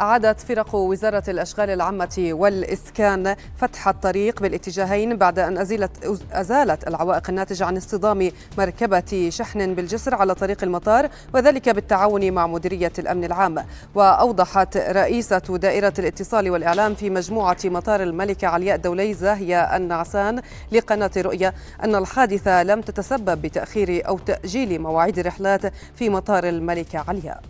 أعادت فرق وزارة الأشغال العامة والإسكان فتح الطريق بالاتجاهين بعد أن أزيلت أزالت العوائق الناتجة عن اصطدام مركبة شحن بالجسر على طريق المطار وذلك بالتعاون مع مديرية الأمن العام. وأوضحت رئيسة دائرة الاتصال والإعلام في مجموعة مطار الملكة علياء الدولي زاهية النعسان لقناة رؤيا أن الحادثة لم تتسبب بتأخير أو تأجيل مواعيد الرحلات في مطار الملكة علياء.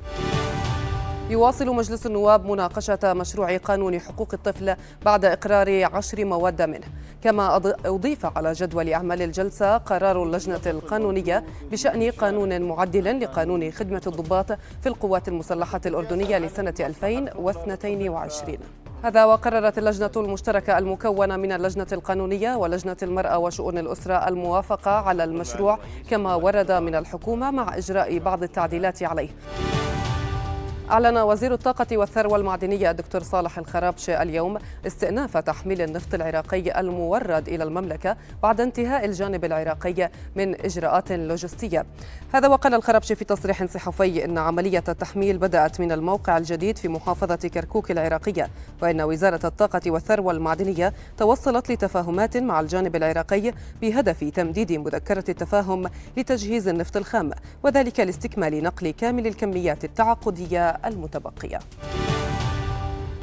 يواصل مجلس النواب مناقشة مشروع قانون حقوق الطفل بعد إقرار عشر مواد منه. كما أضيف على جدول أعمال الجلسة قرار اللجنة القانونية بشأن قانون معدل لقانون خدمة الضباط في القوات المسلحة الأردنية لسنة 2022 هذا وقررت اللجنة المشتركة المكونة من اللجنة القانونية ولجنة المرأة وشؤون الأسرة الموافقة على المشروع كما ورد من الحكومة مع إجراء بعض التعديلات عليه. أعلن وزير الطاقة والثروة المعدنية الدكتور صالح الخرابشي اليوم استئناف تحميل النفط العراقي المورد إلى المملكة بعد انتهاء الجانب العراقي من إجراءات لوجستية. هذا وقال الخرابشي في تصريح صحفي إن عملية التحميل بدأت من الموقع الجديد في محافظة كركوك العراقية وإن وزارة الطاقة والثروة المعدنية توصلت لتفاهمات مع الجانب العراقي بهدف تمديد مذكرة التفاهم لتجهيز النفط الخام وذلك لاستكمال نقل كامل الكميات التعاقدية المتبقية.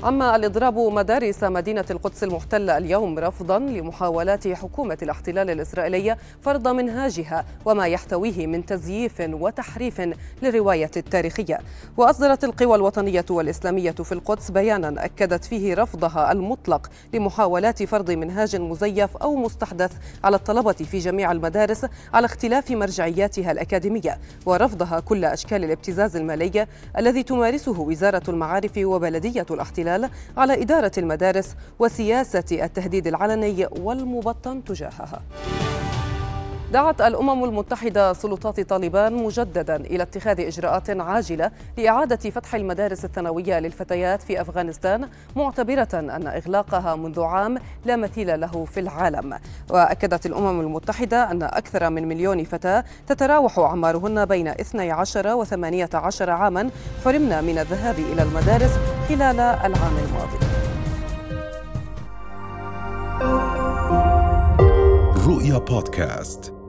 أما الإضراب مدارس مدينة القدس المحتلة اليوم رفضا لمحاولات حكومة الاحتلال الإسرائيلية فرض منهاجها وما يحتويه من تزييف وتحريف للرواية التاريخية. وأصدرت القوى الوطنية والإسلامية في القدس بيانا أكدت فيه رفضها المطلق لمحاولات فرض منهاج مزيف أو مستحدث على الطلبة في جميع المدارس على اختلاف مرجعياتها الأكاديمية. ورفضها كل أشكال الابتزاز المالي الذي تمارسه وزارة المعارف وبلدية الاحتلال الاحتلال على إدارة المدارس وسياسة التهديد العلني والمبطن تجاهها. دعت الأمم المتحدة سلطات طالبان مجددا إلى اتخاذ إجراءات عاجلة لإعادة فتح المدارس الثانوية للفتيات في أفغانستان معتبرة أن إغلاقها منذ عام لا مثيل له في العالم. وأكدت الأمم المتحدة أن أكثر من مليون فتاة تتراوح اعمارهن بين 12 و 18 عاما حرمن من الذهاب إلى المدارس خلال العام الماضي. رؤيا بودكاست.